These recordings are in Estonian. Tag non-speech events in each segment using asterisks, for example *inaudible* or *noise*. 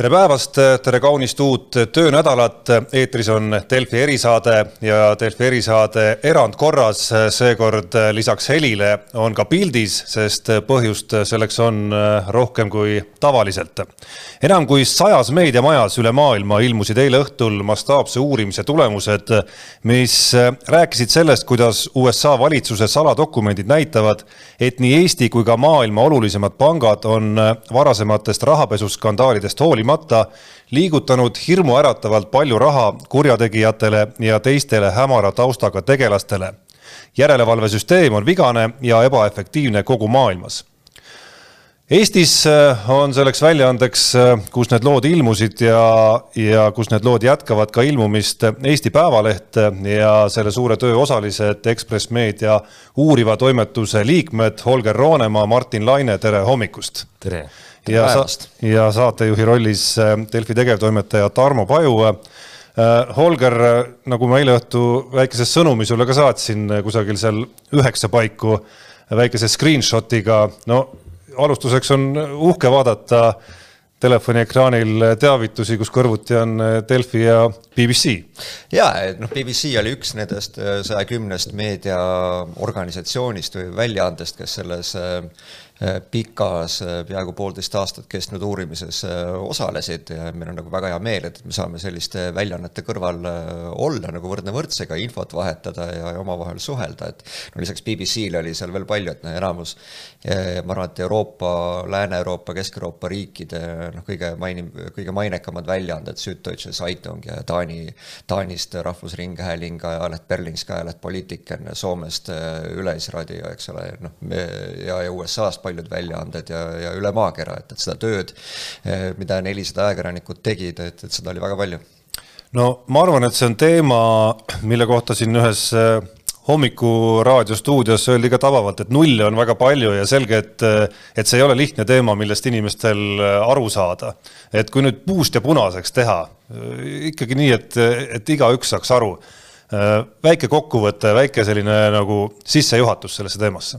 tere päevast, tere kaunist uut töönädalat. eetris on Delfi erisaade ja Delfi erisaade erandkorras, seekord lisaks helile on ka pildis, sest põhjust selleks on rohkem kui tavaliselt. enam kui sajas meediamajas üle maailma ilmusid eile õhtul mastaapse uurimise tulemused, mis rääkisid sellest, kuidas USA valitsuse saladokumendid näitavad, et nii Eesti kui ka maailma olulisemad pangad on varasematest rahapesuskandaalidest hoolimata hoolimata liigutanud hirmuäratavalt palju raha kurjategijatele ja teistele hämara taustaga tegelastele. järelevalvesüsteem on vigane ja ebaefektiivne kogu maailmas Eestis äh, on selleks väljaandeks, äh, kus need lood ilmusid ja, ja kus need lood jätkavad ka ilmumist Eesti Päevaleht ja selle suure töö osalised Ekspress Meedia uuriva toimetuse liikmed Holger Roonemaa, Martin Laine, tere hommikust! tere! Ja, sa, ja saatejuhi rollis äh, Delfi tegevtoimetaja Tarmo Paju. Äh, Holger, äh, nagu ma eile õhtu väikese sõnumi sulle ka saatsin kusagil seal üheksa paiku väikese screenshot'iga, no alustuseks on uhke vaadata telefoni ekraanil teavitusi, kus kõrvuti on Delfi ja BBC. ja, et noh, BBC oli üks nendest saja kümnest meediaorganisatsioonist või väljaandest, kes selles pikas, äh, peaaegu poolteist aastat kestnud uurimises äh, osalesid ja meil on nagu väga hea meel, et me saame selliste väljaannete kõrval olla nagu võrdne võrdsega, infot vahetada ja omavahel suhelda, et no lisaks BBC-le oli seal veel palju, et noh, enamus ma arvan, et Euroopa, Lääne-Euroopa, Kesk-Euroopa riikide noh, kõige mainim-, kõige mainekamad väljaanded, Süddeutsche Zeitung ja Taani, Taanist Rahvusringhääling, ajaleht Berlingske ajaleht Politiken, Soomest Üleisradio, eks ole, noh, ja, ja USA-st paljud väljaanded ja, ja üle maakera, et, et seda tööd, eh, mida nelisada ajakirjanikut tegid, et, et seda oli väga palju. no ma arvan, et see on teema, mille kohta siin ühes eh, hommikuraadio stuudios öeldi ka tabavalt, et nulle on väga palju ja selge, et, eh, et see ei ole lihtne teema, millest inimestel aru saada. et kui nüüd puust ja punaseks teha, ikkagi nii, et, et igaüks saaks aru. väike kokkuvõte, väike selline nagu sissejuhatus sellesse teemasse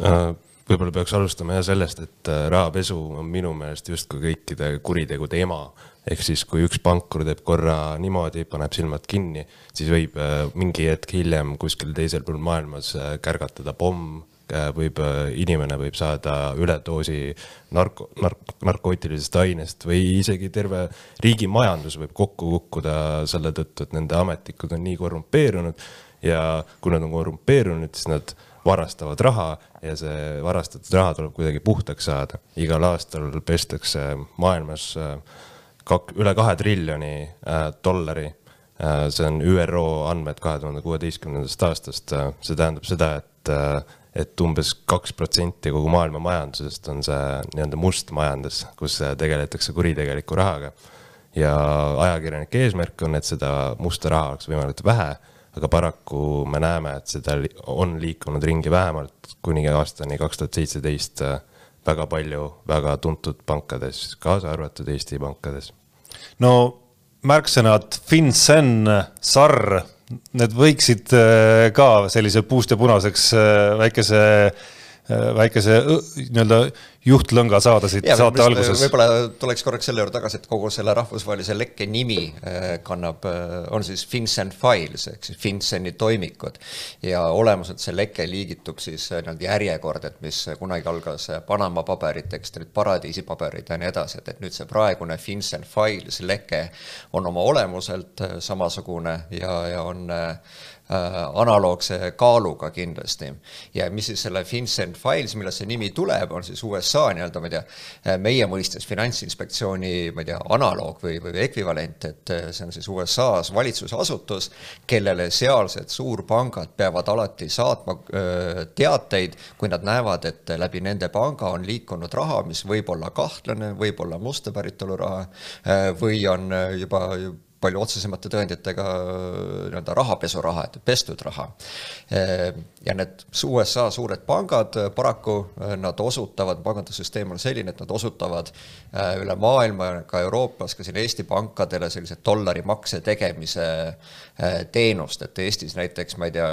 äh, võib-olla peaks alustama jah sellest, et äh, rahapesu on minu meelest justkui kõikide kuritegude ema. ehk siis, kui üks pankur teeb korra niimoodi, paneb silmad kinni, siis võib äh, mingi hetk hiljem kuskil teisel pool maailmas äh, kärgatada pomm, võib, inimene võib saada üledoosi narko, nark-, narkootilisest ainest või isegi terve riigi majandus võib kokku kukkuda selle tõttu, et nende ametnikud on nii korrumpeerunud ja kui nad on korrumpeerunud, siis nad varastavad raha ja see varastatud raha tuleb kuidagi puhtaks saada. igal aastal pestakse maailmas äh, kak-, üle kahe triljoni äh, dollari äh,. see on ÜRO andmed kahe tuhande kuueteistkümnendast aastast, see tähendab seda, et et umbes kaks protsenti kogu maailma majandusest on see nii-öelda must majandus, kus tegeletakse kuritegeliku rahaga. ja ajakirjanike eesmärk on, et seda musta raha oleks võimalikult vähe aga paraku me näeme, et seda on liikunud ringi vähemalt kuni aastani kaks tuhat seitseteist äh, väga palju väga tuntud pankades, kaasa arvatud Eesti pankades. no märksõnad FinCEN, SAR, need võiksid äh, ka sellise puust ja punaseks äh, väikese väikese nii-öelda juhtlõnga saada siit ja, saate alguses. võib-olla tuleks korraks selle juurde tagasi, et kogu selle rahvusvahelise lekke nimi äh, kannab, äh, on siis FinCEN Files ehk siis FinCENi toimikud. ja olemuselt see leke liigitub siis äh, nii-öelda järjekord, et mis kunagi algas Panama paberiteks, nüüd paradiisipaberid ja nii edasi, et, et nüüd see praegune FinCEN Files leke on oma olemuselt samasugune ja, ja on analoogse kaaluga kindlasti. ja mis siis selle FinCEN Files, millest see nimi tuleb, on siis USA nii-öelda, ma ei tea, meie mõistes Finantsinspektsiooni, ma ei tea, analoog või, või ekvivalent, et see on siis USA-s valitsusasutus, kellele sealsed suurpangad peavad alati saatma teateid, kui nad näevad, et läbi nende panga on liikunud raha, mis võib olla kahtlane, võib olla musta päritolu raha või on juba palju otsesemate tõenditega nii-öelda rahapesuraha, et pestud raha. ja need USA suured pangad paraku, nad osutavad, pangandussüsteem on selline, et nad osutavad üle maailma, ka Euroopas, ka siin Eesti pankadele sellise dollarimakse tegemise teenust, et Eestis näiteks, ma ei tea,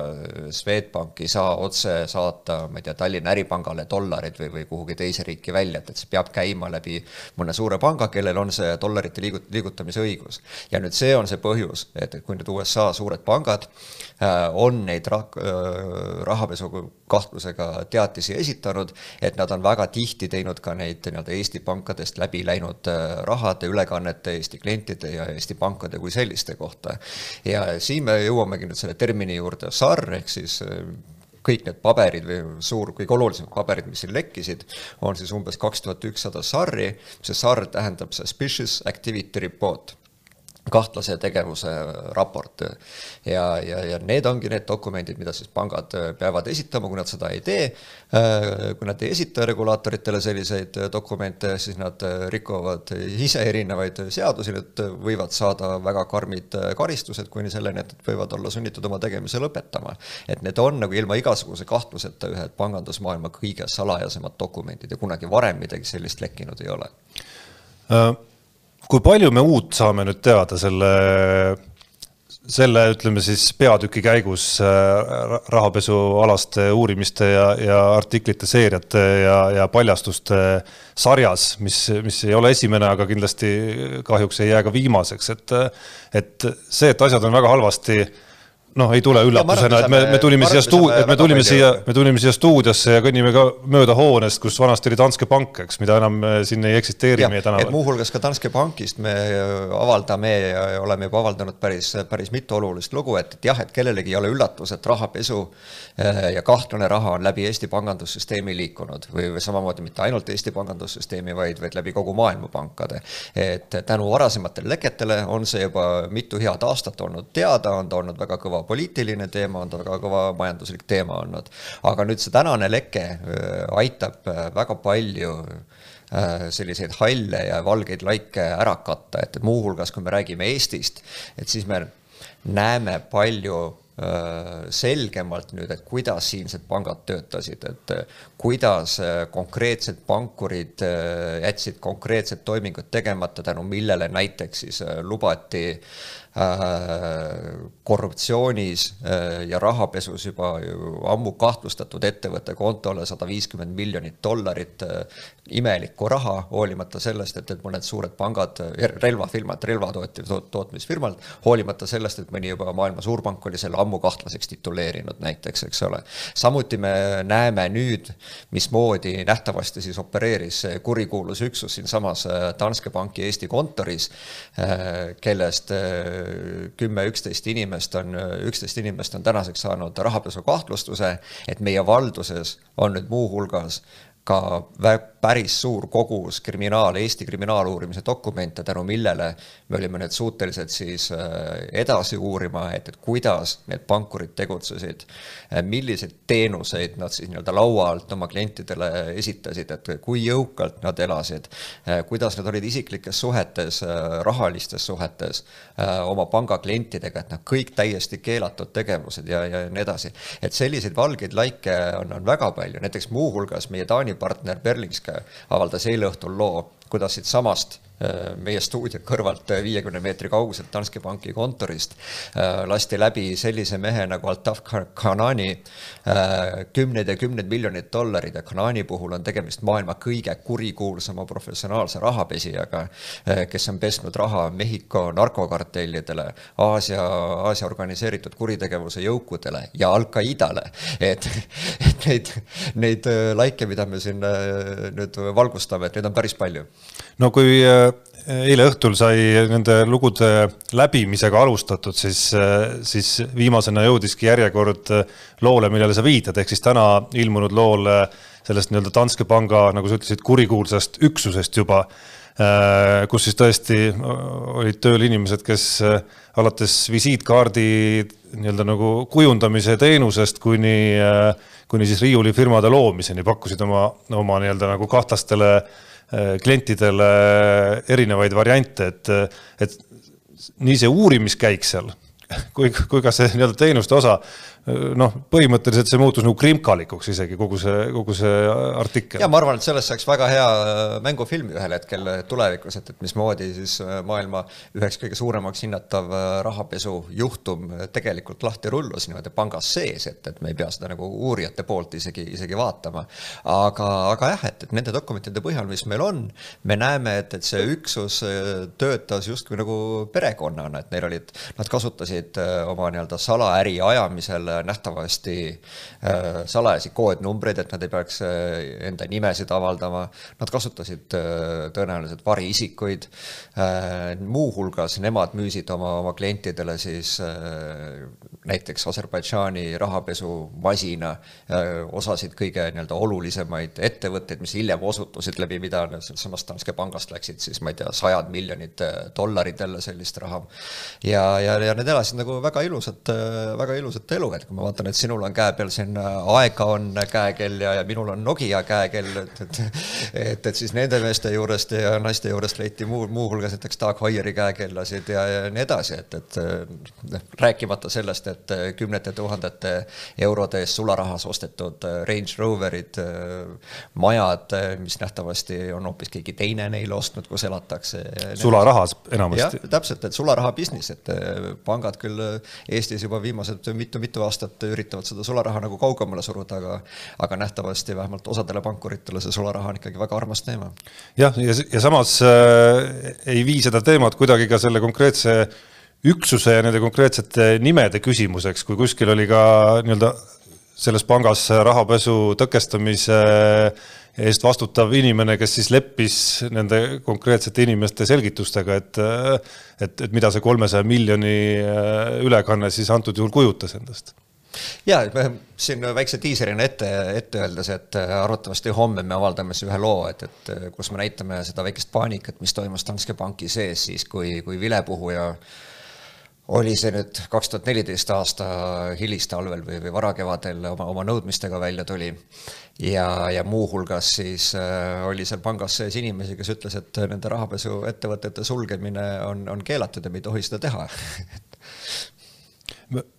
Swedbank ei saa otse saata, ma ei tea, Tallinna Äripangale dollareid või, või kuhugi teise riiki välja, et, et see peab käima läbi mõne suure panga, kellel on see dollarite liigut-, liigutamise õigus. ja nüüd see on see põhjus, et, et kui nüüd USA suured pangad äh, on neid rah-, äh, rahapesu kahtlusega teatisi esitanud, et nad on väga tihti teinud ka neid nii-öelda Eesti pankadest läbi läinud äh, rahade ülekannete Eesti klientide ja Eesti pankade kui selliste kohta. ja siin me jõuamegi nüüd selle termini juurde SAR ehk siis kõik need paberid või suur, kõige olulisemad paberid, mis siin lekkisid, on siis umbes kaks tuhat ükssada SAR-i, see SAR tähendab suspicious activity report kahtlase tegevuse raport. ja, ja, ja need ongi need dokumendid, mida siis pangad peavad esitama, kui nad seda ei tee. kui nad ei esita regulaatoritele selliseid dokumente, siis nad rikuvad ise erinevaid seadusi, need võivad saada väga karmid karistused, kuni selleni, et nad võivad olla sunnitud oma tegemise lõpetama. et need on nagu ilma igasuguse kahtluseta ühed pangandusmaailma kõige salajasemad dokumendid ja kunagi varem midagi sellist lekkinud ei ole uh kui palju me uut saame nüüd teada selle, selle ütleme siis peatüki käigus äh, rahapesualaste uurimiste ja, ja artiklite seeriate ja, ja paljastuste sarjas, mis, mis ei ole esimene, aga kindlasti kahjuks ei jää ka viimaseks, et, et see, et asjad on väga halvasti noh, ei tule üllatusena, et me, me tulime siia stuu-, et me tulime siia, me tulime siia stuudiosse ja kõnnime ka mööda hoonest, kus vanasti oli Danske Bank, eks, mida enam äh, siin ei eksisteeri ja, meie tänaval. muuhulgas ka Danske Bankist me avaldame ja oleme juba avaldanud päris, päris mitu olulist lugu, et, et jah, et kellelegi ei ole üllatus, et rahapesu äh, ja kahtlane raha on läbi Eesti pangandussüsteemi liikunud või, või samamoodi mitte ainult Eesti pangandussüsteemi, vaid, vaid läbi kogu maailma pankade. et tänu varasematele leketele on see juba mitu head aastat olnud teada, on ta olnud väga kõva poliitiline teema, on ta väga kõva majanduslik teema olnud. aga nüüd see tänane leke aitab väga palju selliseid halle ja valgeid laike ära katta, et, et muuhulgas, kui me räägime Eestist, et siis me näeme palju selgemalt nüüd, et kuidas siinsed pangad töötasid, et kuidas konkreetsed pankurid jätsid konkreetsed toimingud tegemata, tänu millele näiteks siis lubati Äh, korruptsioonis äh, ja rahapesus juba ammu kahtlustatud ettevõtte kontole sada viiskümmend miljonit dollarit äh, imelikku raha, hoolimata sellest, et, et mõned suured pangad, relvafirmad, relvatootja tootmisfirmad, hoolimata sellest, et mõni juba maailma suurpank oli selle ammu kahtlaseks tituleerinud näiteks, eks ole. samuti me näeme nüüd, mismoodi nähtavasti siis opereeris kurikuulus üksus siinsamas Danske Banki Eesti kontoris, kellest kümme, üksteist inimest on, üksteist inimest on tänaseks saanud rahapesukahtlustuse, et meie valduses on nüüd muuhulgas ka päris suur kogus kriminaal, Eesti kriminaaluurimise dokumente, tänu millele me olime nüüd suutelised siis äh, edasi uurima, et, et kuidas need pankurid tegutsesid, äh, milliseid teenuseid nad siis nii-öelda laua alt oma klientidele esitasid, et kui jõukalt nad elasid, äh, kuidas nad olid isiklikes suhetes, rahalistes suhetes oma panga klientidega, et noh, kõik täiesti keelatud tegevused ja, ja nii edasi. et selliseid valgeid laike on, on väga palju, näiteks muuhulgas meie Taani partner Berlingske avaldas eile õhtul loo, kuidas siitsamast meie stuudio kõrvalt äh, viiekümne meetri kauguselt Danske Banki kontorist äh, lasti läbi sellise mehe nagu Altaf Kanani kümneid ja kümneid miljoneid dollareid ja Kanani puhul on tegemist maailma kõige kurikuulsama professionaalse rahapesijaga, kes on pesnud raha Mehhiko narkokartellidele, Aasia, Aasia organiseeritud kuritegevuse jõukudele ja Al-Qaidale. et, et neid, neid laike, mida me siin nüüd valgustame, et neid on päris palju. no kui eile õhtul sai nende lugude läbimisega alustatud, siis, siis viimasena jõudiski järjekord loole, millele sa viitad, ehk siis täna ilmunud loole sellest nii-öelda Danske panga, nagu sa ütlesid, kurikuulsast üksusest juba, kus siis tõesti olid tööl inimesed, kes alates visiitkaardi nii-öelda nagu kujundamise teenusest kuni, kuni siis riiulifirmade loomiseni pakkusid oma, oma nii-öelda nagu kahtlastele äh, klientidele erinevaid variante, et, et nii see uurimiskäik seal *laughs* kui, kui ka see nii-öelda teenuste osa noh, põhimõtteliselt see muutus nagu krimkalikuks isegi kogu see, kogu see artikkel. ja ma arvan, et sellest saaks väga hea mängufilm ühel hetkel tulevikus, et, et mismoodi siis maailma üheks kõige suuremaks hinnatav rahapesujuhtum tegelikult lahti rullus niimoodi pangas sees, et, et me ei pea seda nagu uurijate poolt isegi, isegi vaatama. aga, aga jah, et, et nende dokumentide põhjal, mis meil on, me näeme, et, et see üksus töötas justkui nagu perekonnana, et neil olid, nad kasutasid oma nii-öelda salaäri ajamisel nähtavasti äh, salajasi koodnumbreid, et nad ei peaks äh, enda nimesid avaldama. Nad kasutasid äh, tõenäoliselt variisikuid. muuhulgas nemad müüsid oma, oma klientidele siis näiteks Aserbaidžaani rahapesumasina osasid kõige nii-öelda olulisemaid ettevõtteid, mis hiljem osutusid läbi, mida samast Danske pangast läksid siis ma ei tea, sajad miljonid dollarid jälle sellist raha. ja, ja, ja need elasid nagu väga ilusat, väga ilusat elu, et kui ma vaatan, et sinul on käe peal siin äh, Aega on käekell ja, ja minul on Nokia käekell, et, et et, et siis nende meeste juurest ja naiste juurest leiti muu, muuhulgas näiteks Doug Hoieri käekellasid ja, ja nii edasi, et, et noh, rääkimata sellest, et kümnete tuhandete eurode eest sularahas ostetud äh, Range Roverid, majad, mis nähtavasti on hoopis keegi teine neile ostnud, kus elatakse. sularahas enamasti. täpselt, et sularaha business, et pangad küll Eestis juba viimased mitu-mitu aastat aastat üritavad seda sularaha nagu kaugemale suruda, aga aga nähtavasti vähemalt osadele pankuritele see sularaha on ikkagi väga armas teema. jah, ja, ja samas äh, ei vii seda teemat kuidagi ka selle konkreetse üksuse ja nende konkreetsete nimede küsimuseks, kui kuskil oli ka nii-öelda selles pangas rahapesu tõkestamise eest vastutav inimene, kes siis leppis nende konkreetsete inimeste selgitustega, et et, et mida see kolmesaja miljoni äh, ülekanne siis antud juhul kujutas endast ja siin väikse diiserina ette, ette öeldes, et äh, arvatavasti homme me avaldame siis ühe loo, et, et äh, kus me näitame seda väikest paanikat, mis toimus Danske Banki sees siis, kui, kui vilepuhuja oli see nüüd kaks tuhat neliteist aasta hilistalvel või, või varakevadel oma, oma nõudmistega välja tuli. ja, ja muuhulgas siis äh, oli seal pangas sees inimesi, kes ütles, et nende rahapesuettevõtete sulgemine on, on keelatud ja me ei tohi seda teha *laughs*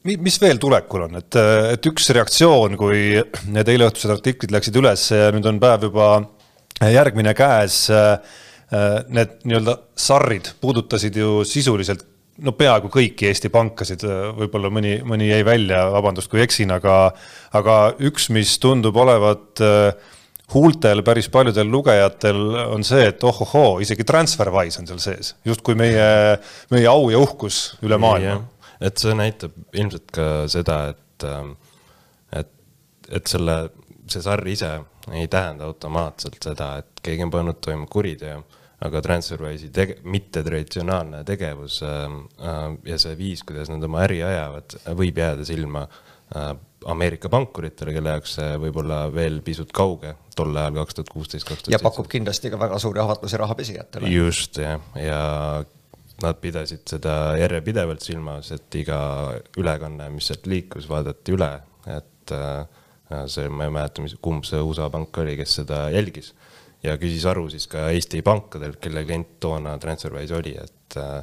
mis veel tulekul on, et, et üks reaktsioon, kui need eileõhtused artiklid läksid üles ja nüüd on päev juba järgmine käes. Need nii-öelda sarrid puudutasid ju sisuliselt no peaaegu kõiki Eesti pankasid, võib-olla mõni, mõni jäi välja, vabandust, kui eksin, aga, aga üks, mis tundub olevat huultel päris paljudel lugejatel on see, et ohohoo, isegi TransferWise on seal sees, justkui meie, meie au ja uhkus üle maailma et see näitab ilmselt ka seda, et, ähm, et, et selle, see sarr ise ei tähenda automaatselt seda, et keegi on pannud toime kuriteo, aga TransferWise'i tege-, mittetraditsionaalne tegevus äh, ja see viis, kuidas nad oma äri ajavad, võib jääda silma äh, Ameerika pankuritele, kelle jaoks see võib olla veel pisut kauge tol ajal, kaks tuhat kuusteist, kaks tuhat seitseteist. ja pakub kindlasti ka väga suuri ahvatlusi rahapesijatele. just, jah, ja, ja nad pidasid seda järjepidevalt silmas, et iga ülekanne, mis sealt liikus, vaadati üle, et äh, see, ma ei mäleta, mis, kumb see USA pank oli, kes seda jälgis. ja küsis aru siis ka Eesti pankadelt, kelle klient toona TransferWise oli, et äh,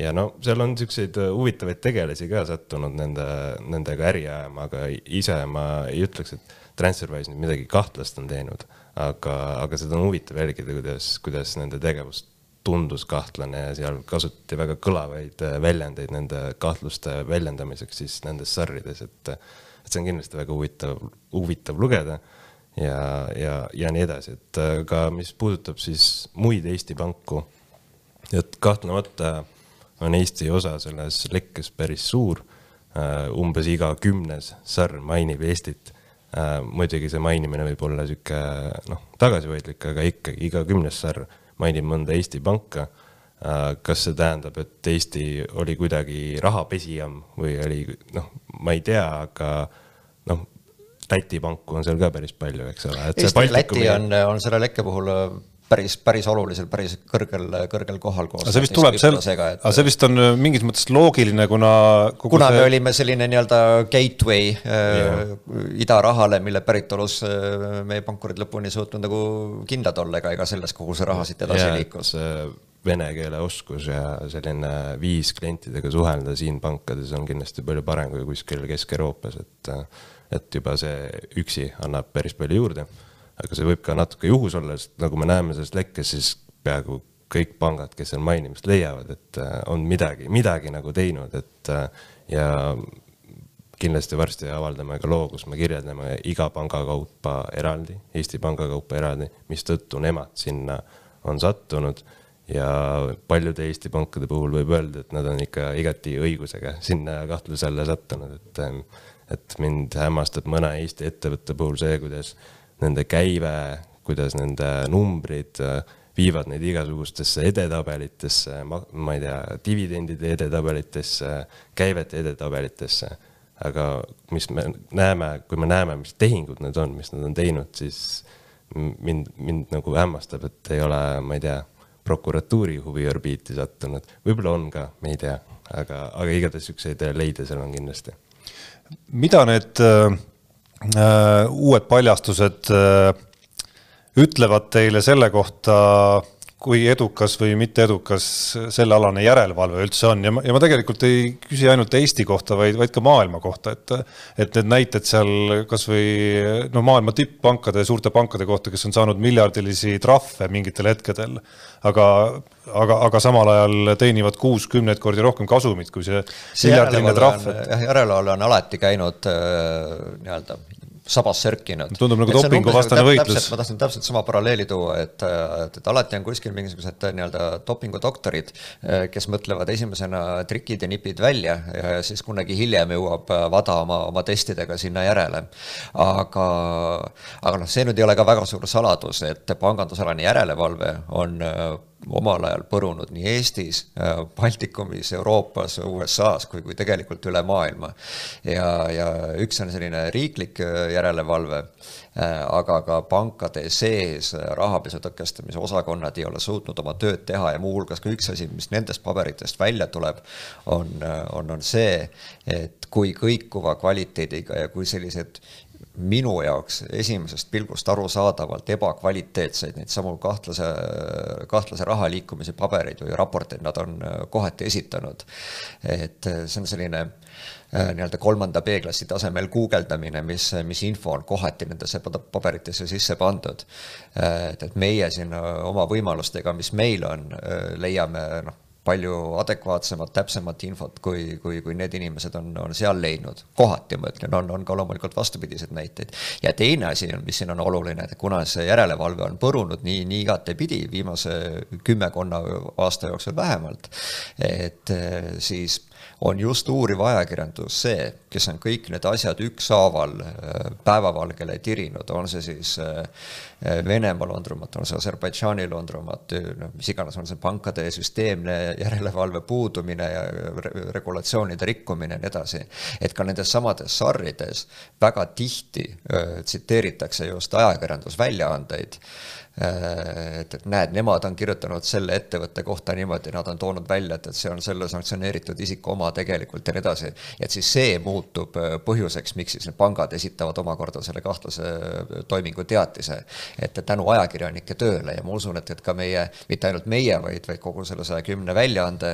ja no seal on siukseid huvitavaid tegelasi ka sattunud nende, nendega äri ajama, aga ise ma ei ütleks, et TransferWise nüüd midagi kahtlast on teinud, aga, aga seda on huvitav jälgida, kuidas, kuidas nende tegevust tundus kahtlane ja seal kasutati väga kõlavaid äh, väljendeid nende kahtluste väljendamiseks siis nendes sarrides, et, et see on kindlasti väga huvitav, huvitav lugeda ja, ja, ja nii edasi, et äh, ka mis puudutab siis muid Eesti panku, et kahtlemata on Eesti osa selles lekkes päris suur. Äh, umbes iga kümnes sarr mainib Eestit. muidugi see mainimine võib olla sihuke noh, tagasihoidlik, aga ikkagi iga kümnes sarr mainib mõnda Eesti panka. Äh, kas see tähendab, et Eesti oli kuidagi rahapesijam või oli noh, ma ei tea, aga noh, Läti panku on seal ka päris palju, eks ole. Läti on, on selle lekke puhul päris, päris olulisel, päris kõrgel, kõrgel kohal koos. aga see vist tuleb seal, aga see vist on äh, mingis mõttes loogiline, kuna kuna see... me olime selline nii-öelda gateway äh, idarahale, mille päritolus äh, meie pankurid lõpuni ei suutnud nagu kindlad olla ega, ega selles, kuhu see raha siit edasi ja, liikus. vene keele oskus ja selline viis klientidega suhelda siin pankades on kindlasti palju parem kui kuskil Kesk-Euroopas, et, et juba see üksi annab päris palju juurde. Aga see võib ka natuke juhus olla, sest nagu me näeme sellest lekkest, siis peaaegu kõik pangad, kes seal mainimist leiavad, et on midagi, midagi nagu teinud, et ja kindlasti varsti avaldame ka loo, kus me kirjeldame iga panga kaupa eraldi, Eesti Panga kaupa eraldi, mistõttu nemad sinna on sattunud. Ja paljude Eesti pankade puhul võib öelda, et nad on ikka igati õigusega sinna kahtluse alla sattunud, et et mind hämmastab mõne Eesti ettevõtte puhul see, kuidas nende käive, kuidas nende numbrid viivad neid igasugustesse edetabelitesse, ma ei tea, dividendide edetabelitesse, käivete edetabelitesse. Aga mis me näeme, kui me näeme, mis tehingud need on, mis nad on teinud, siis mind, mind nagu hämmastab, et ei ole, ma ei tea, prokuratuuri huviorbiiti sattunud, võib-olla on ka, me ei tea, aga, aga igatahes siukseid leide seal on kindlasti. mida need äh, äh, uued paljastused äh, ütlevad teile selle kohta, kui edukas või mitte edukas sellealane järelevalve üldse on ja ma, ja ma tegelikult ei küsi ainult Eesti kohta, vaid, vaid ka maailma kohta, et et need näited seal kasvõi no maailma tipppankade, suurte pankade kohta, kes on saanud miljardilisi trahve mingitel hetkedel, aga, aga, aga samal ajal teenivad kuus kümneid kordi rohkem kasumit kui see, see miljardiline trahv. jah, järelevalve on alati käinud äh, nii-öelda sabas sörkinud. tundub nagu dopinguvastane võitlus. ma tahtsin täpselt sama paralleeli tuua, et, et, et alati on kuskil mingisugused nii-öelda dopingudoktorid, kes mõtlevad esimesena trikid ja nipid välja ja siis kunagi hiljem jõuab Vada oma, oma testidega sinna järele. aga, aga noh, see nüüd ei ole ka väga suur saladus, et pangandusalane järelevalve on omal ajal põrunud nii Eestis, äh, Baltikumis, Euroopas, USA-s kui, kui tegelikult üle maailma. ja, ja üks on selline riiklik äh, järelevalve, äh, aga ka pankade sees rahapesu tõkestamise osakonnad ei ole suutnud oma tööd teha ja muuhulgas ka üks asi, mis nendest paberitest välja tuleb, on, on, on see, et kui kõikuva kvaliteediga ja kui sellised minu jaoks esimesest pilgust arusaadavalt ebakvaliteetseid neid samu kahtlase, kahtlase raha liikumise pabereid või raporteid nad on äh, kohati esitanud. et äh, see on selline äh, nii-öelda kolmanda B-klassi tasemel guugeldamine, mis, mis info on kohati nendesse paberitesse sisse pandud. et, et meie siin oma võimalustega, mis meil on, leiame noh, palju adekvaatsemat, täpsemat infot, kui, kui, kui need inimesed on, on seal leidnud. kohati ma ütlen, on, on ka loomulikult vastupidiseid näiteid. ja teine asi on, mis siin on oluline, et kuna see järelevalve on põrunud nii, nii igatepidi viimase kümmekonna aasta jooksul vähemalt, et siis on just uuriv ajakirjandus see, kes on kõik need asjad ükshaaval äh, päevavalgele tirinud, on see siis äh, Venemaa laundromat, on see Aserbaidžaani laundromat, noh, mis iganes, on see pankade süsteemne järelevalve puudumine ja regulatsioonide rikkumine ja nii edasi. et ka nendes samades sarrides väga tihti äh, tsiteeritakse just ajakirjandusväljaandeid Äh, et, et näed, nemad on kirjutanud selle ettevõtte kohta niimoodi, nad on toonud välja, et, et see on selle sanktsioneeritud isiku oma tegelikult ja nii edasi. et siis see muutub äh, põhjuseks, miks siis need pangad esitavad omakorda selle kahtlase äh, toimingu teatise. et tänu ajakirjanike tööle ja ma usun, et, et ka meie, mitte ainult meie, vaid, vaid kogu selle saja kümne väljaande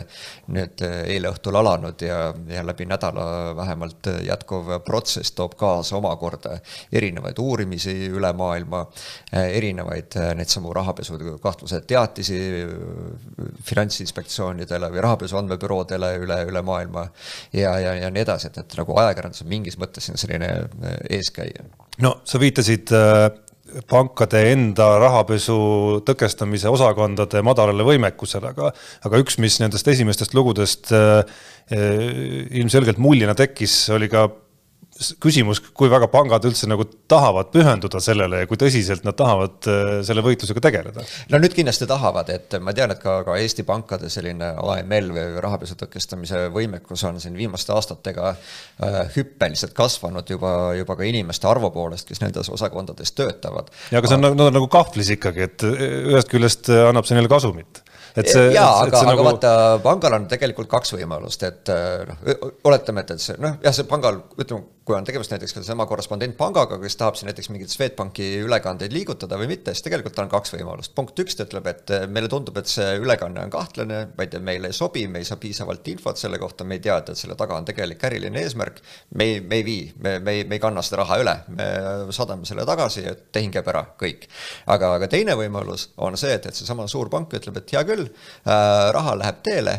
nüüd eile õhtul alanud ja, ja läbi nädala vähemalt jätkuv protsess toob kaasa omakorda erinevaid uurimisi üle maailma, erinevaid neid samu rahapesu kahtluse teatisi finantsinspektsioonidele või rahapesu andmebüroodele üle, üle maailma ja, ja, ja nii edasi, et, et nagu ajakirjandus on mingis mõttes siin selline äh, eeskäija. no sa viitasid äh, pankade enda rahapesu tõkestamise osakondade madalale võimekusele, aga, aga üks, mis nendest esimestest lugudest äh, ilmselgelt muljena tekkis, oli ka küsimus, kui väga pangad üldse nagu tahavad pühenduda sellele ja kui tõsiselt nad tahavad äh, selle võitlusega tegeleda? no nüüd kindlasti tahavad, et ma tean, et ka, ka Eesti pankade selline AML või rahapesu tõkestamise võimekus on siin viimaste aastatega äh, hüppeliselt kasvanud juba, juba ka inimeste arvu poolest, kes nendes osakondades töötavad. ja aga see on nagu, no, nagu kahvlis ikkagi, et ühest küljest annab see neile kasumit et see. jaa, aga, aga nagu... vaata, pangal on tegelikult kaks võimalust, et noh, oletame, et, et see noh, jah, see pangal, ütleme, kui on tegemist näiteks ka seesama korrespondentpangaga, kes tahab siin näiteks mingeid Swedbanki ülekandeid liigutada või mitte, siis tegelikult on kaks võimalust. punkt üks, ta ütleb, et meile tundub, et see ülekanne on kahtlane, ma ei tea, meile ei sobi, me ei saa piisavalt infot selle kohta, me ei tea, et selle taga on tegelik äriline eesmärk. me ei, me ei vii, me, me ei, me ei kanna seda raha üle, me saadame selle tagasi ja tehing jääb ära, kõik. aga, aga teine võimalus on see, et, et seesama suur pank ütleb, et hea küll äh,, raha läheb teele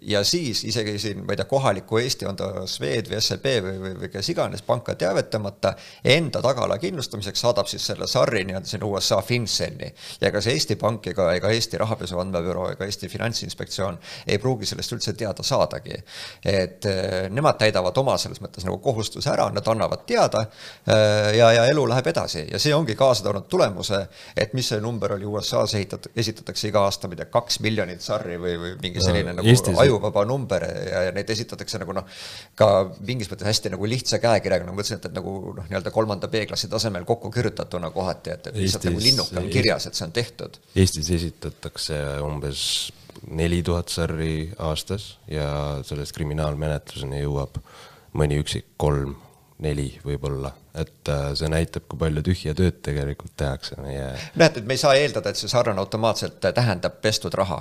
ja siis isegi siin, ma ei tea, kohaliku Eesti, on ta Swed või SEB või, või, või kes iganes panka teavitamata, enda tagala kindlustamiseks saadab siis selle SAR-i nii-öelda sinna USA FinCEN-i. ja kas Eesti Pank ega, ega Eesti Rahapesu Andmebüroo ega Eesti Finantsinspektsioon ei pruugi sellest üldse teada saadagi. et äh, nemad täidavad oma selles mõttes nagu kohustuse ära, nad annavad teada äh, ja, ja elu läheb edasi ja see ongi kaasa toonud tulemuse, et mis see number oli USA-s ehitat-, esitatakse iga aasta, ma ei tea, kaks miljonit SAR-i või, või mingi selline nagu Eestis. ajuvaba number ja, ja neid esitatakse nagu noh, ka mingis mõttes hästi nagu lihtsa käekirjaga, nagu ma mõtlesin, et, et nagu noh, nii-öelda kolmanda B-klassi tasemel kokku kirjutatuna kohati, et, et lihtsalt nagu linnuke on kirjas, et see on tehtud. Eestis esitatakse umbes neli tuhat sarri aastas ja sellest kriminaalmenetluseni jõuab mõni üksik kolm neli võib-olla, et äh, see näitab, kui palju tühja tööd tegelikult tehakse meie. näed, et me ei saa eeldada, et see sarnane automaatselt tähendab pestud raha,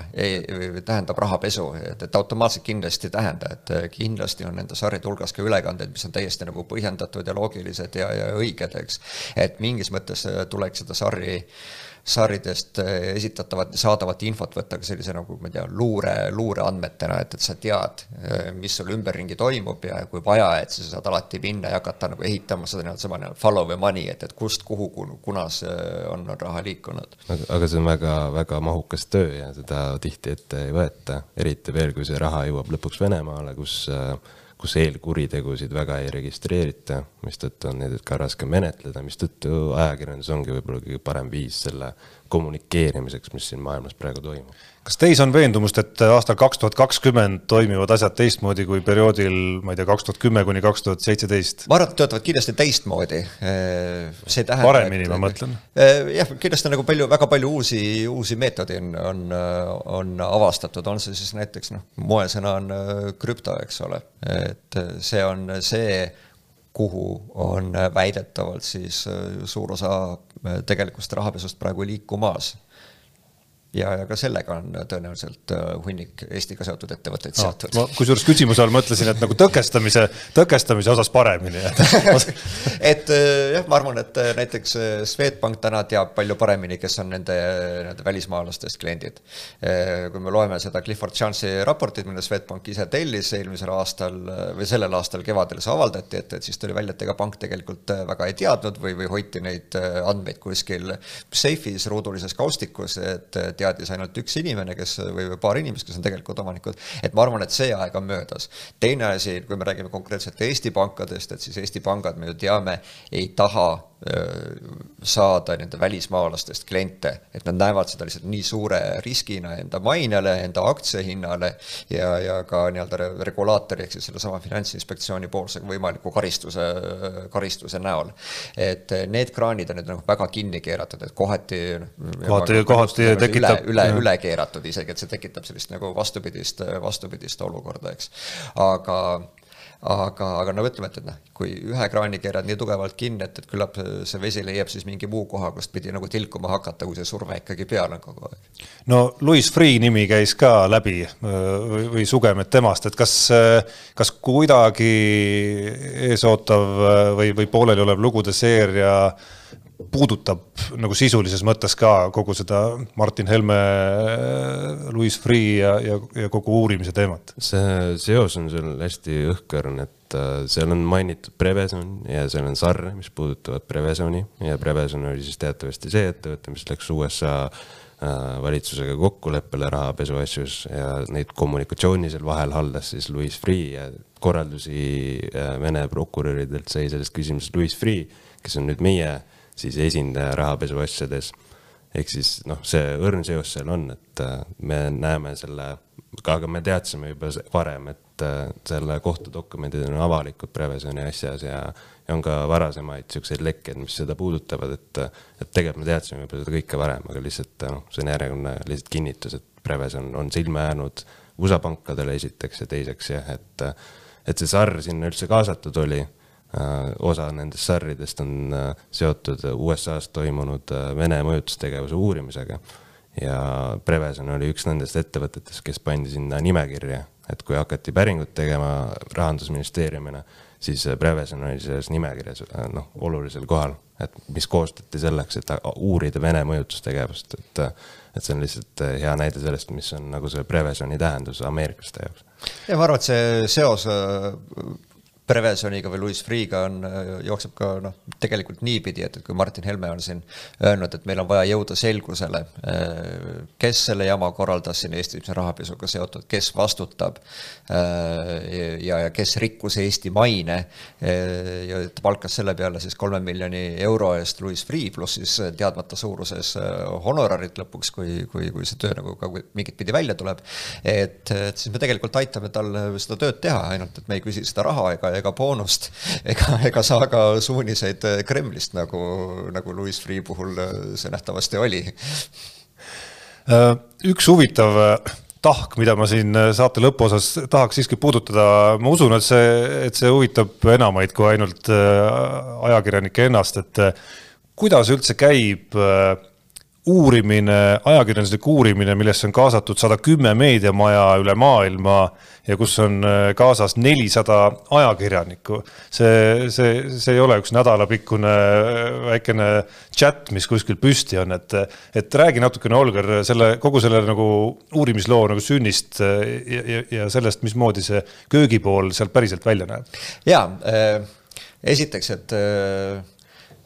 tähendab rahapesu, et, et automaatselt kindlasti ei tähenda, et äh, kindlasti on nende sarjade hulgas ka ülekandeid, mis on täiesti nagu põhjendatud ja loogilised ja, ja õiged, eks. et mingis mõttes äh, tuleks seda sarri äh, saaridest eh, esitatavat, saadavat infot võtta ka sellise nagu ma ei tea, luure, luureandmetena, et, et sa tead, eh, mis sul ümberringi toimub ja kui vaja, et sa saad alati minna ja hakata nagu ehitama seda nii-öelda sama nii-öelda follow the money, et, et kust, kuhu, kunas on, on raha liikunud. aga see on väga, väga mahukas töö ja seda tihti ette ei võeta, eriti veel, kui see raha jõuab lõpuks Venemaale, kus äh, kus eelkuritegusid väga ei registreerita, mistõttu on neid ka raske menetleda, mistõttu ajakirjandus ongi võib-olla kõige parem viis selle kommunikeerimiseks, mis siin maailmas praegu toimub. Kas teis on veendumust, et aastal kaks tuhat kakskümmend toimivad asjad teistmoodi kui perioodil, ma ei tea, kaks tuhat kümme kuni kaks tuhat seitseteist? ma arvan, et töötavad kindlasti teistmoodi. see tähendab. paremini, ma mõtlen. jah, kindlasti nagu palju, väga palju uusi, uusi meetodeid on, on, on avastatud, on see siis näiteks noh, moesõna on krüpto, eks ole, et see on see kuhu on väidetavalt siis suur osa tegelikust rahapesust praegu liikumas ja, ja ka sellega on tõenäoliselt äh, hunnik Eestiga seotud ettevõtteid no, seotud. ma kusjuures küsimuse all mõtlesin, et nagu tõkestamise, tõkestamise osas paremini et *laughs* äh, jah, ma arvan, et äh, näiteks Swedbank täna teab palju paremini, kes on nende, nende välismaalastest kliendid. kui me loeme seda Clifford Chance'i raportit, mille Swedbank ise tellis eelmisel aastal või sellel aastal kevadel see avaldati, et, et siis tuli välja, et ega pank tegelikult väga ei teadnud või, või hoiti neid andmeid kuskil seifis ruudulises kaustikus, et teadis ainult üks inimene, kes või paar inimest, kes on tegelikult omanikud. et ma arvan, et see aeg on möödas. teine asi, kui me räägime konkreetselt Eesti pankadest, et siis Eesti pangad, me ju teame, ei taha saada nende välismaalastest kliente, et nad näevad seda lihtsalt nii suure riskina enda mainele, enda aktsiahinnale ja, ja ka nii-öelda regulaatori ehk siis sellesama Finantsinspektsiooni poolse võimaliku karistuse, karistuse näol. et need kraanid on nüüd nagu väga kinni keeratud, et kohati kohati, kohati tekitab üle, üle, üle keeratud isegi, et see tekitab sellist nagu vastupidist, vastupidist olukorda, eks. aga aga, aga no ütleme, et, et noh, kui ühe kraani keerad nii tugevalt kinni, et, et küllap see vesi leiab siis mingi muu koha, kust pidi nagu tilkuma hakata, kui see surve ikkagi peal on kogu aeg. no Louis Freeh nimi käis ka läbi või, või sugemed temast, et kas, kas kuidagi eesootav või, või pooleliolev lugude seeria puudutab nagu sisulises mõttes ka kogu seda Martin Helme, Louis Freeh ja, ja, ja kogu uurimise teemat? see seos on seal hästi õhkõrn, et äh, seal on mainitud Prevezon ja seal on SAR, mis puudutavad Prevezoni ja Prevezon oli siis teatavasti see ettevõte, mis läks USA äh, valitsusega kokkuleppele rahapesu asjus ja neid kommunikatsiooni seal vahel haldas siis Louis Freeh ja korraldusi äh, Vene prokuröridelt sai selles küsimuses Louis Freeh, kes on nüüd meie siis esindaja rahapesu asjades. ehk siis noh, see õrn seos seal on, et äh, me näeme selle aga me teadsime juba varem, et äh, selle kohtudokumendid on avalikud Prevezoni asjas ja, ja on ka varasemaid siukseid lekkeid, mis seda puudutavad, et, et tegelikult me teadsime juba seda kõike varem, aga lihtsalt noh, see on järjekordne lihtsalt kinnitus, et Prevezon on silma jäänud USA pankadele esiteks ja teiseks jah, et, et see SAR sinna üldse kaasatud oli Äh, osa nendest sarridest on äh, seotud USA-s toimunud äh, Vene mõjutustegevuse uurimisega. ja Prevezon oli üks nendest ettevõtetest, kes pandi sinna nimekirja, et kui hakati päringut tegema rahandusministeeriumina, siis Prevezon oli selles nimekirjas noh, olulisel kohal, et mis koostati selleks, et uurida Vene mõjutustegevust, et et see on lihtsalt hea näide sellest, mis on nagu see Prevezoni tähendus ameeriklaste jaoks. ja ma arvan, et see seos Prevensoniga või Louis Freeh'ga on, jookseb ka noh, tegelikult niipidi, et, et kui Martin Helme on siin öelnud, et meil on vaja jõuda selgusele, kes selle jama korraldas siin Eesti rahapesuga seotud, kes vastutab ja, ja kes rikkus Eesti maine ja ta palkas selle peale siis kolme miljoni euro eest Louis Freeh pluss siis teadmata suuruses honorarid lõpuks, kui, kui, kui see töö nagu ka mingit pidi välja tuleb. et, et siis me tegelikult aitame tal seda tööd teha, ainult et me ei küsi seda raha ega ega boonust *laughs* ega, ega saa ka suuniseid Kremlist, nagu, nagu Louis Freeh puhul see nähtavasti oli. Äh, üks huvitav äh, tahk, mida ma siin äh, saate lõpuosas tahaks siiski puudutada, ma usun, et see, et see huvitab enamaid kui ainult ajakirjanikke ennast, et kuidas üldse käib uurimine, ajakirjanduslik uurimine, millesse on kaasatud sada kümme meediamaja üle maailma ja kus on äh, kaasas nelisada ajakirjanikku. see, see, see ei ole üks nädalapikkune äh, väikene chat, mis kuskil püsti on, et, et räägi natukene, Olger, selle kogu selle nagu uurimisloo nagu sünnist äh, ja, ja, ja sellest, mismoodi see köögipool sealt päriselt välja näeb. ja äh, esiteks, et äh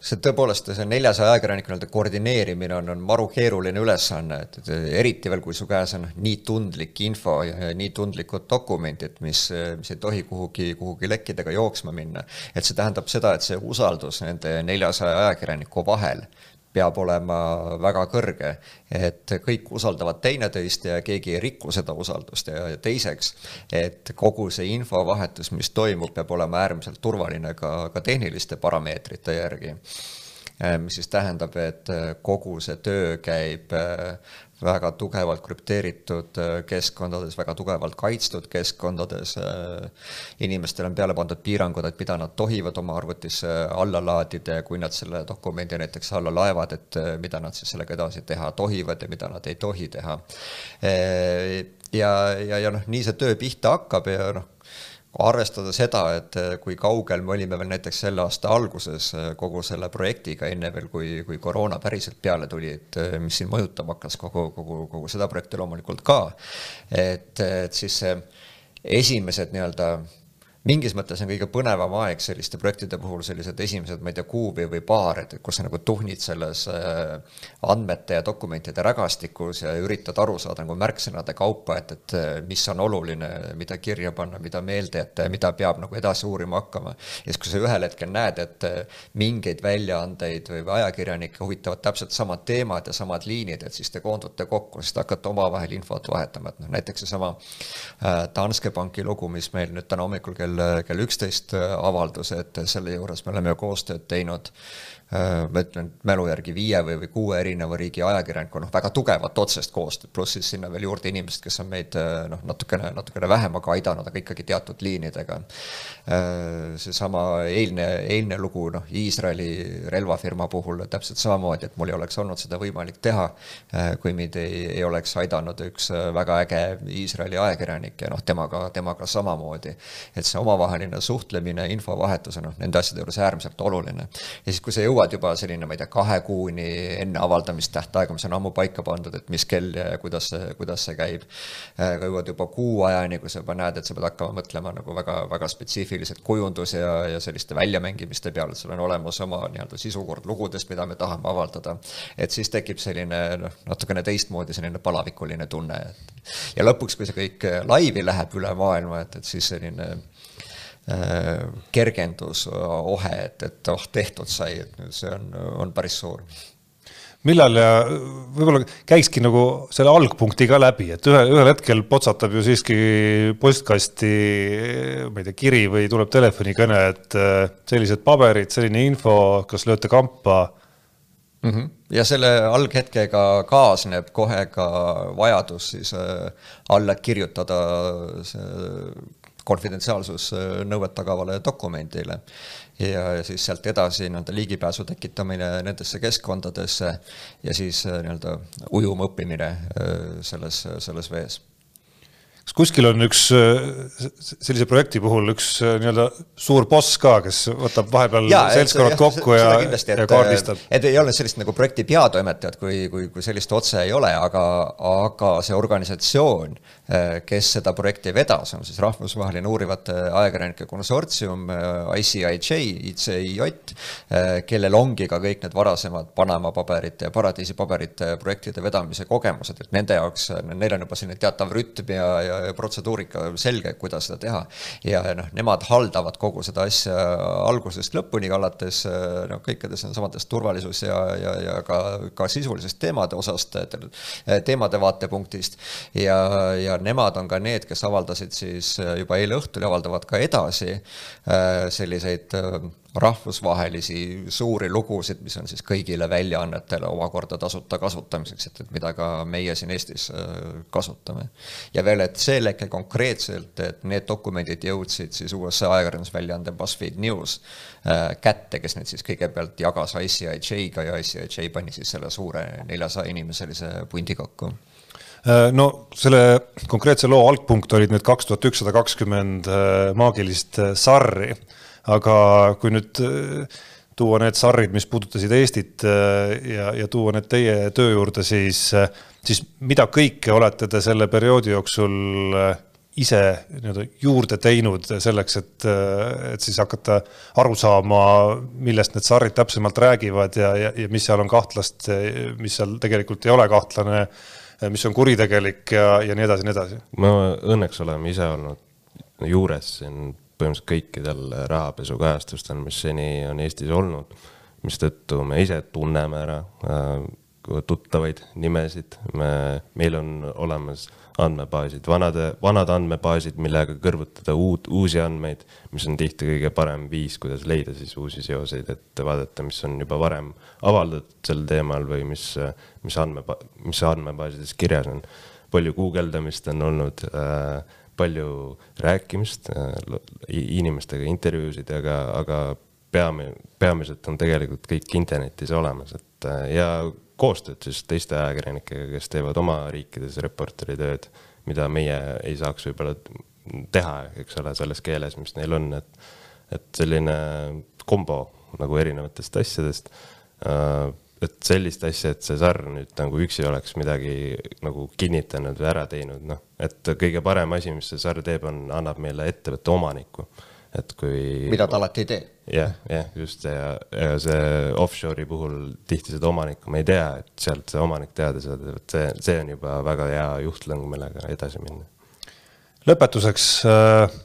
see tõepoolest, see neljasaja ajakirjaniku nii-öelda koordineerimine on, on maru keeruline ülesanne, et, et eriti veel, kui su käes on nii tundlik info ja, nii tundlikud dokumendid, mis, mis ei tohi kuhugi, kuhugi lekkidega jooksma minna. et see tähendab seda, et see usaldus nende neljasaja ajakirjaniku vahel peab olema väga kõrge, et kõik usaldavad teineteist ja keegi ei riku seda usaldust. Ja, ja teiseks, et kogu see infovahetus, mis toimub, peab olema äärmiselt turvaline ka, ka tehniliste parameetrite järgi. Mis siis tähendab, et kogu see töö käib väga tugevalt krüpteeritud äh, keskkondades, väga tugevalt kaitstud keskkondades. Äh, inimestele on peale pandud piirangud, et mida nad tohivad oma arvutisse alla laadida ja kui nad selle dokumendi näiteks alla laevad, et äh, mida nad siis sellega edasi teha tohivad ja mida nad ei tohi teha. ja, ja, ja noh, nii see töö pihta hakkab ja noh, arvestada seda, et eh, kui kaugel me olime veel näiteks selle aasta alguses eh, kogu selle projektiga, enne veel, kui, kui koroona päriselt peale tuli, et eh, mis siin mõjutama hakkas kogu, kogu, kogu seda projekti loomulikult ka. et, et siis esimesed nii-öelda mingis mõttes on kõige põnevam aeg selliste projektide puhul sellised esimesed, ma ei tea, kuu või, või paar, et kus sa nagu tuhnid selles äh, andmete ja dokumentide rägastikus ja üritad aru saada nagu märksõnade kaupa, et, et äh, mis on oluline, mida kirja panna, mida meelde jätta ja mida peab nagu edasi uurima hakkama. ja siis, kui sa ühel hetkel näed, et äh, mingeid väljaandeid või ajakirjanikke huvitavad täpselt samad teemad ja samad liinid, et siis te koondute kokku, siis te hakkate omavahel infot vahetama, et noh, näiteks seesama Danske Banki lugu, mis meil nüüd täna hommikul kell kell, kell üksteist avaldus, et selle juures me oleme ju koostööd teinud ma ütlen mälu järgi viie või, või kuue erineva riigi ajakirjaniku, noh, väga tugevat otsest koostööd, pluss siis sinna veel juurde inimesed, kes on meid äh, noh, natukene, natukene vähem aga aidanud, aga ikkagi teatud liinidega. Äh, seesama eilne, eilne lugu, noh, Iisraeli relvafirma puhul täpselt samamoodi, et mul ei oleks olnud seda võimalik teha, kui mind ei, ei oleks aidanud üks väga äge Iisraeli ajakirjanik ja noh, temaga, temaga samamoodi. et see omavaheline suhtlemine, infovahetus on noh, nende asjade juures äärmiselt oluline. ja siis, kui see jõuab jõuad juba selline, ma ei tea, kahe kuuni enne avaldamistähtaega, mis on ammu paika pandud, et mis kell ja kuidas kuidas see käib. aga jõuad juba kuu ajani, kui sa juba näed, et sa pead hakkama mõtlema nagu väga, väga spetsiifiliselt kujunduse ja, ja selliste väljamängimiste peale, et sul on olemas oma nii-öelda sisukord lugudest, mida me tahame avaldada. et siis tekib selline noh, natukene teistmoodi selline palavikuline tunne, et ja lõpuks, kui see kõik laivi läheb üle maailma, et, et siis selline Äh, kergendusohe, et, et oh, tehtud sai, et see on, on päris suur millal ja võib-olla käikski nagu selle algpunkti ka läbi, et ühe, ühel hetkel potsatab ju siiski postkasti, ma ei tea, kiri või tuleb telefonikõne, et äh, sellised paberid, selline info, kas lööte kampa mm. -hmm. ja selle alghetkega kaasneb kohe ka vajadus siis äh, alla kirjutada see konfidentsiaalsusnõuet tagavale dokumendile. Ja siis sealt edasi nii-öelda ligipääsu tekitamine nendesse keskkondadesse ja siis äh, nii-öelda ujuma õppimine äh, selles, selles vees kas kuskil on üks sellise projekti puhul üks äh, nii-öelda suur boss ka, kes võtab vahepeal ja, seltskonnad kokku ja, ja kaardistab? et ei ole sellist nagu projekti peatoimetajat, kui, kui, kui sellist otse ei ole, aga, aga see organisatsioon, äh, kes seda projekti vedas, on siis rahvusvaheline uurivate ajakirjanike konsortsium ICIJ, ICIJ, kellel ongi ka kõik need varasemad Panama paberite ja Paradiisi paberite projektide vedamise kogemused, et nende jaoks, neil on juba selline teatav rütm ja, ja protseduurika selge, kuidas seda teha. ja noh, nemad haldavad kogu seda asja algusest lõpuni, alates noh, kõikidest samadest turvalisus ja, ja, ja ka, ka sisulisest teemade osast, teemade vaatepunktist. ja, ja nemad on ka need, kes avaldasid siis juba eile õhtul ja avaldavad ka edasi selliseid rahvusvahelisi suuri lugusid, mis on siis kõigile väljaannetele omakorda tasuta kasutamiseks, et, et mida ka meie siin Eestis äh, kasutame. ja veel, et see leke konkreetselt, et need dokumendid jõudsid siis USA ajakirjandusväljaande BuzzFeed News äh, kätte, kes need siis kõigepealt jagas ICIJ-ga ja ICIJ pani siis selle suure neljasaja inimeselise pundi kokku äh, no selle konkreetse loo algpunkt olid need kaks tuhat ükssada kakskümmend maagilist sarri aga kui nüüd äh, tuua need sarrid, mis puudutasid Eestit äh, ja, ja tuua need teie töö juurde, siis, äh, siis mida kõike olete te selle perioodi jooksul ise nii-öelda juurde teinud selleks, et, et siis hakata aru saama, millest need sarrid täpsemalt räägivad ja, ja, ja mis seal on kahtlast, mis seal tegelikult ei ole kahtlane, mis on kuritegelik ja, ja nii edasi, nii edasi. me õnneks oleme ise olnud juures siin põhimõtteliselt kõikidel rahapesukajastustel, mis seni on Eestis olnud, mistõttu me ise tunneme ära äh, tuttavaid nimesid, me, meil on olemas andmebaasid, vanade, vanad andmebaasid, millega kõrvutada uut, uusi andmeid, mis on tihti kõige parem viis, kuidas leida siis uusi seoseid, et vaadata, mis on juba varem avaldatud sel teemal või mis, mis andme, mis andmebaasides kirjas on. palju guugeldamist on olnud äh, palju rääkimist äh, inimestega, intervjuusid, aga, aga peame, peamiselt on tegelikult kõik internetis olemas, et äh, ja koostööd siis teiste ajakirjanikega, kes teevad oma riikides reporteri tööd, mida meie ei saaks võib-olla teha, eks ole, selles keeles, mis neil on, et, et selline kombo nagu erinevatest asjadest äh, et sellist asja, et see Sarr nüüd nagu üksi oleks midagi nagu kinnitanud või ära teinud, noh, et kõige parem asi, mis see Sarr teeb, on, annab meile ettevõtte omaniku. et kui. mida ta alati ei tee. jah, jah, just ja, ja see offshore'i puhul tihti seda omanikku me ei tea, et sealt see omanik teada saada, et see, see on juba väga hea juhtlõng, millega edasi minna. lõpetuseks äh,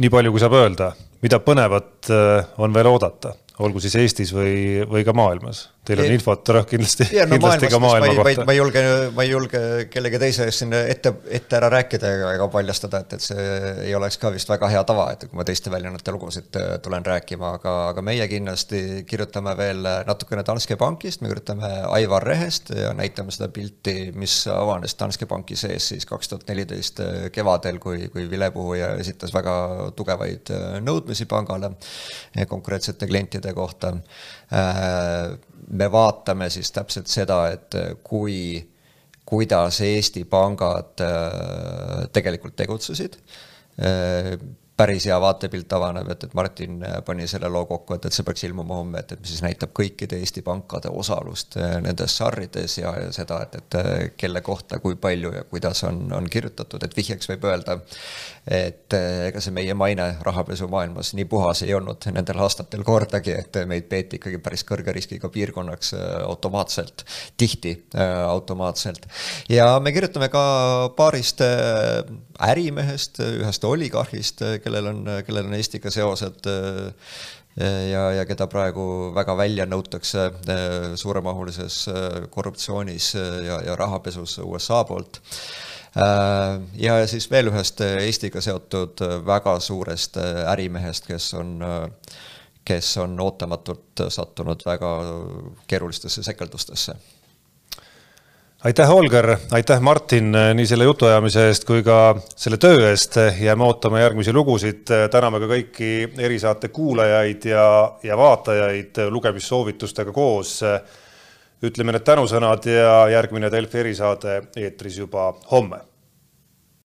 nii palju, kui saab öelda, mida põnevat äh, on veel oodata olgu siis Eestis või, või ka maailmas? Teil on infot kindlasti, ja, no, kindlasti ka maailma ma, kohta. ma ei julge, ma ei julge kellegi teise ees siin ette, ette ära rääkida ega, ega paljastada, et, et see ei oleks ka vist väga hea tava, et kui ma teiste väljaannete lugusid äh, tulen rääkima, aga, aga meie kindlasti kirjutame veel natukene Danske Bankist, me kirjutame Aivar Rehest ja näitame seda pilti, mis avanes Danske Banki sees siis kaks tuhat neliteist äh, kevadel, kui, kui vilepuhuja esitas väga tugevaid äh, nõudmisi pangale konkreetsete klientide kohta. Me vaatame siis täpselt seda, et kui, kuidas Eesti pangad äh, tegelikult tegutsesid. Äh, päris hea vaatepilt avaneb, et, et Martin äh, pani selle loo kokku, et, et see peaks ilmuma homme, et, et mis siis näitab kõikide Eesti pankade osalust äh, nendes sarrides ja, ja seda, et, et äh, kelle kohta, kui palju ja kuidas on, on kirjutatud, et vihjeks võib öelda, et ega see meie maine rahapesumaailmas nii puhas ei olnud nendel aastatel kordagi, et meid peeti ikkagi päris kõrge riskiga piirkonnaks automaatselt, tihti automaatselt. ja me kirjutame ka paarist ärimehest, ühest oligarhist, kellel on, kellel on Eestiga seosed ja, ja keda praegu väga välja nõutakse suuremahulises korruptsioonis ja, ja rahapesus USA poolt. Ja siis veel ühest Eestiga seotud väga suurest ärimehest, kes on, kes on ootamatult sattunud väga keerulistesse sekeldustesse aitäh, Holger, aitäh, Martin, nii selle jutuajamise eest kui ka selle töö eest. jääme ootama järgmisi lugusid. täname ka kõiki erisaate kuulajaid ja, ja vaatajaid lugemissoovitustega koos. ütleme need tänusõnad ja järgmine Delfi erisaade eetris juba homme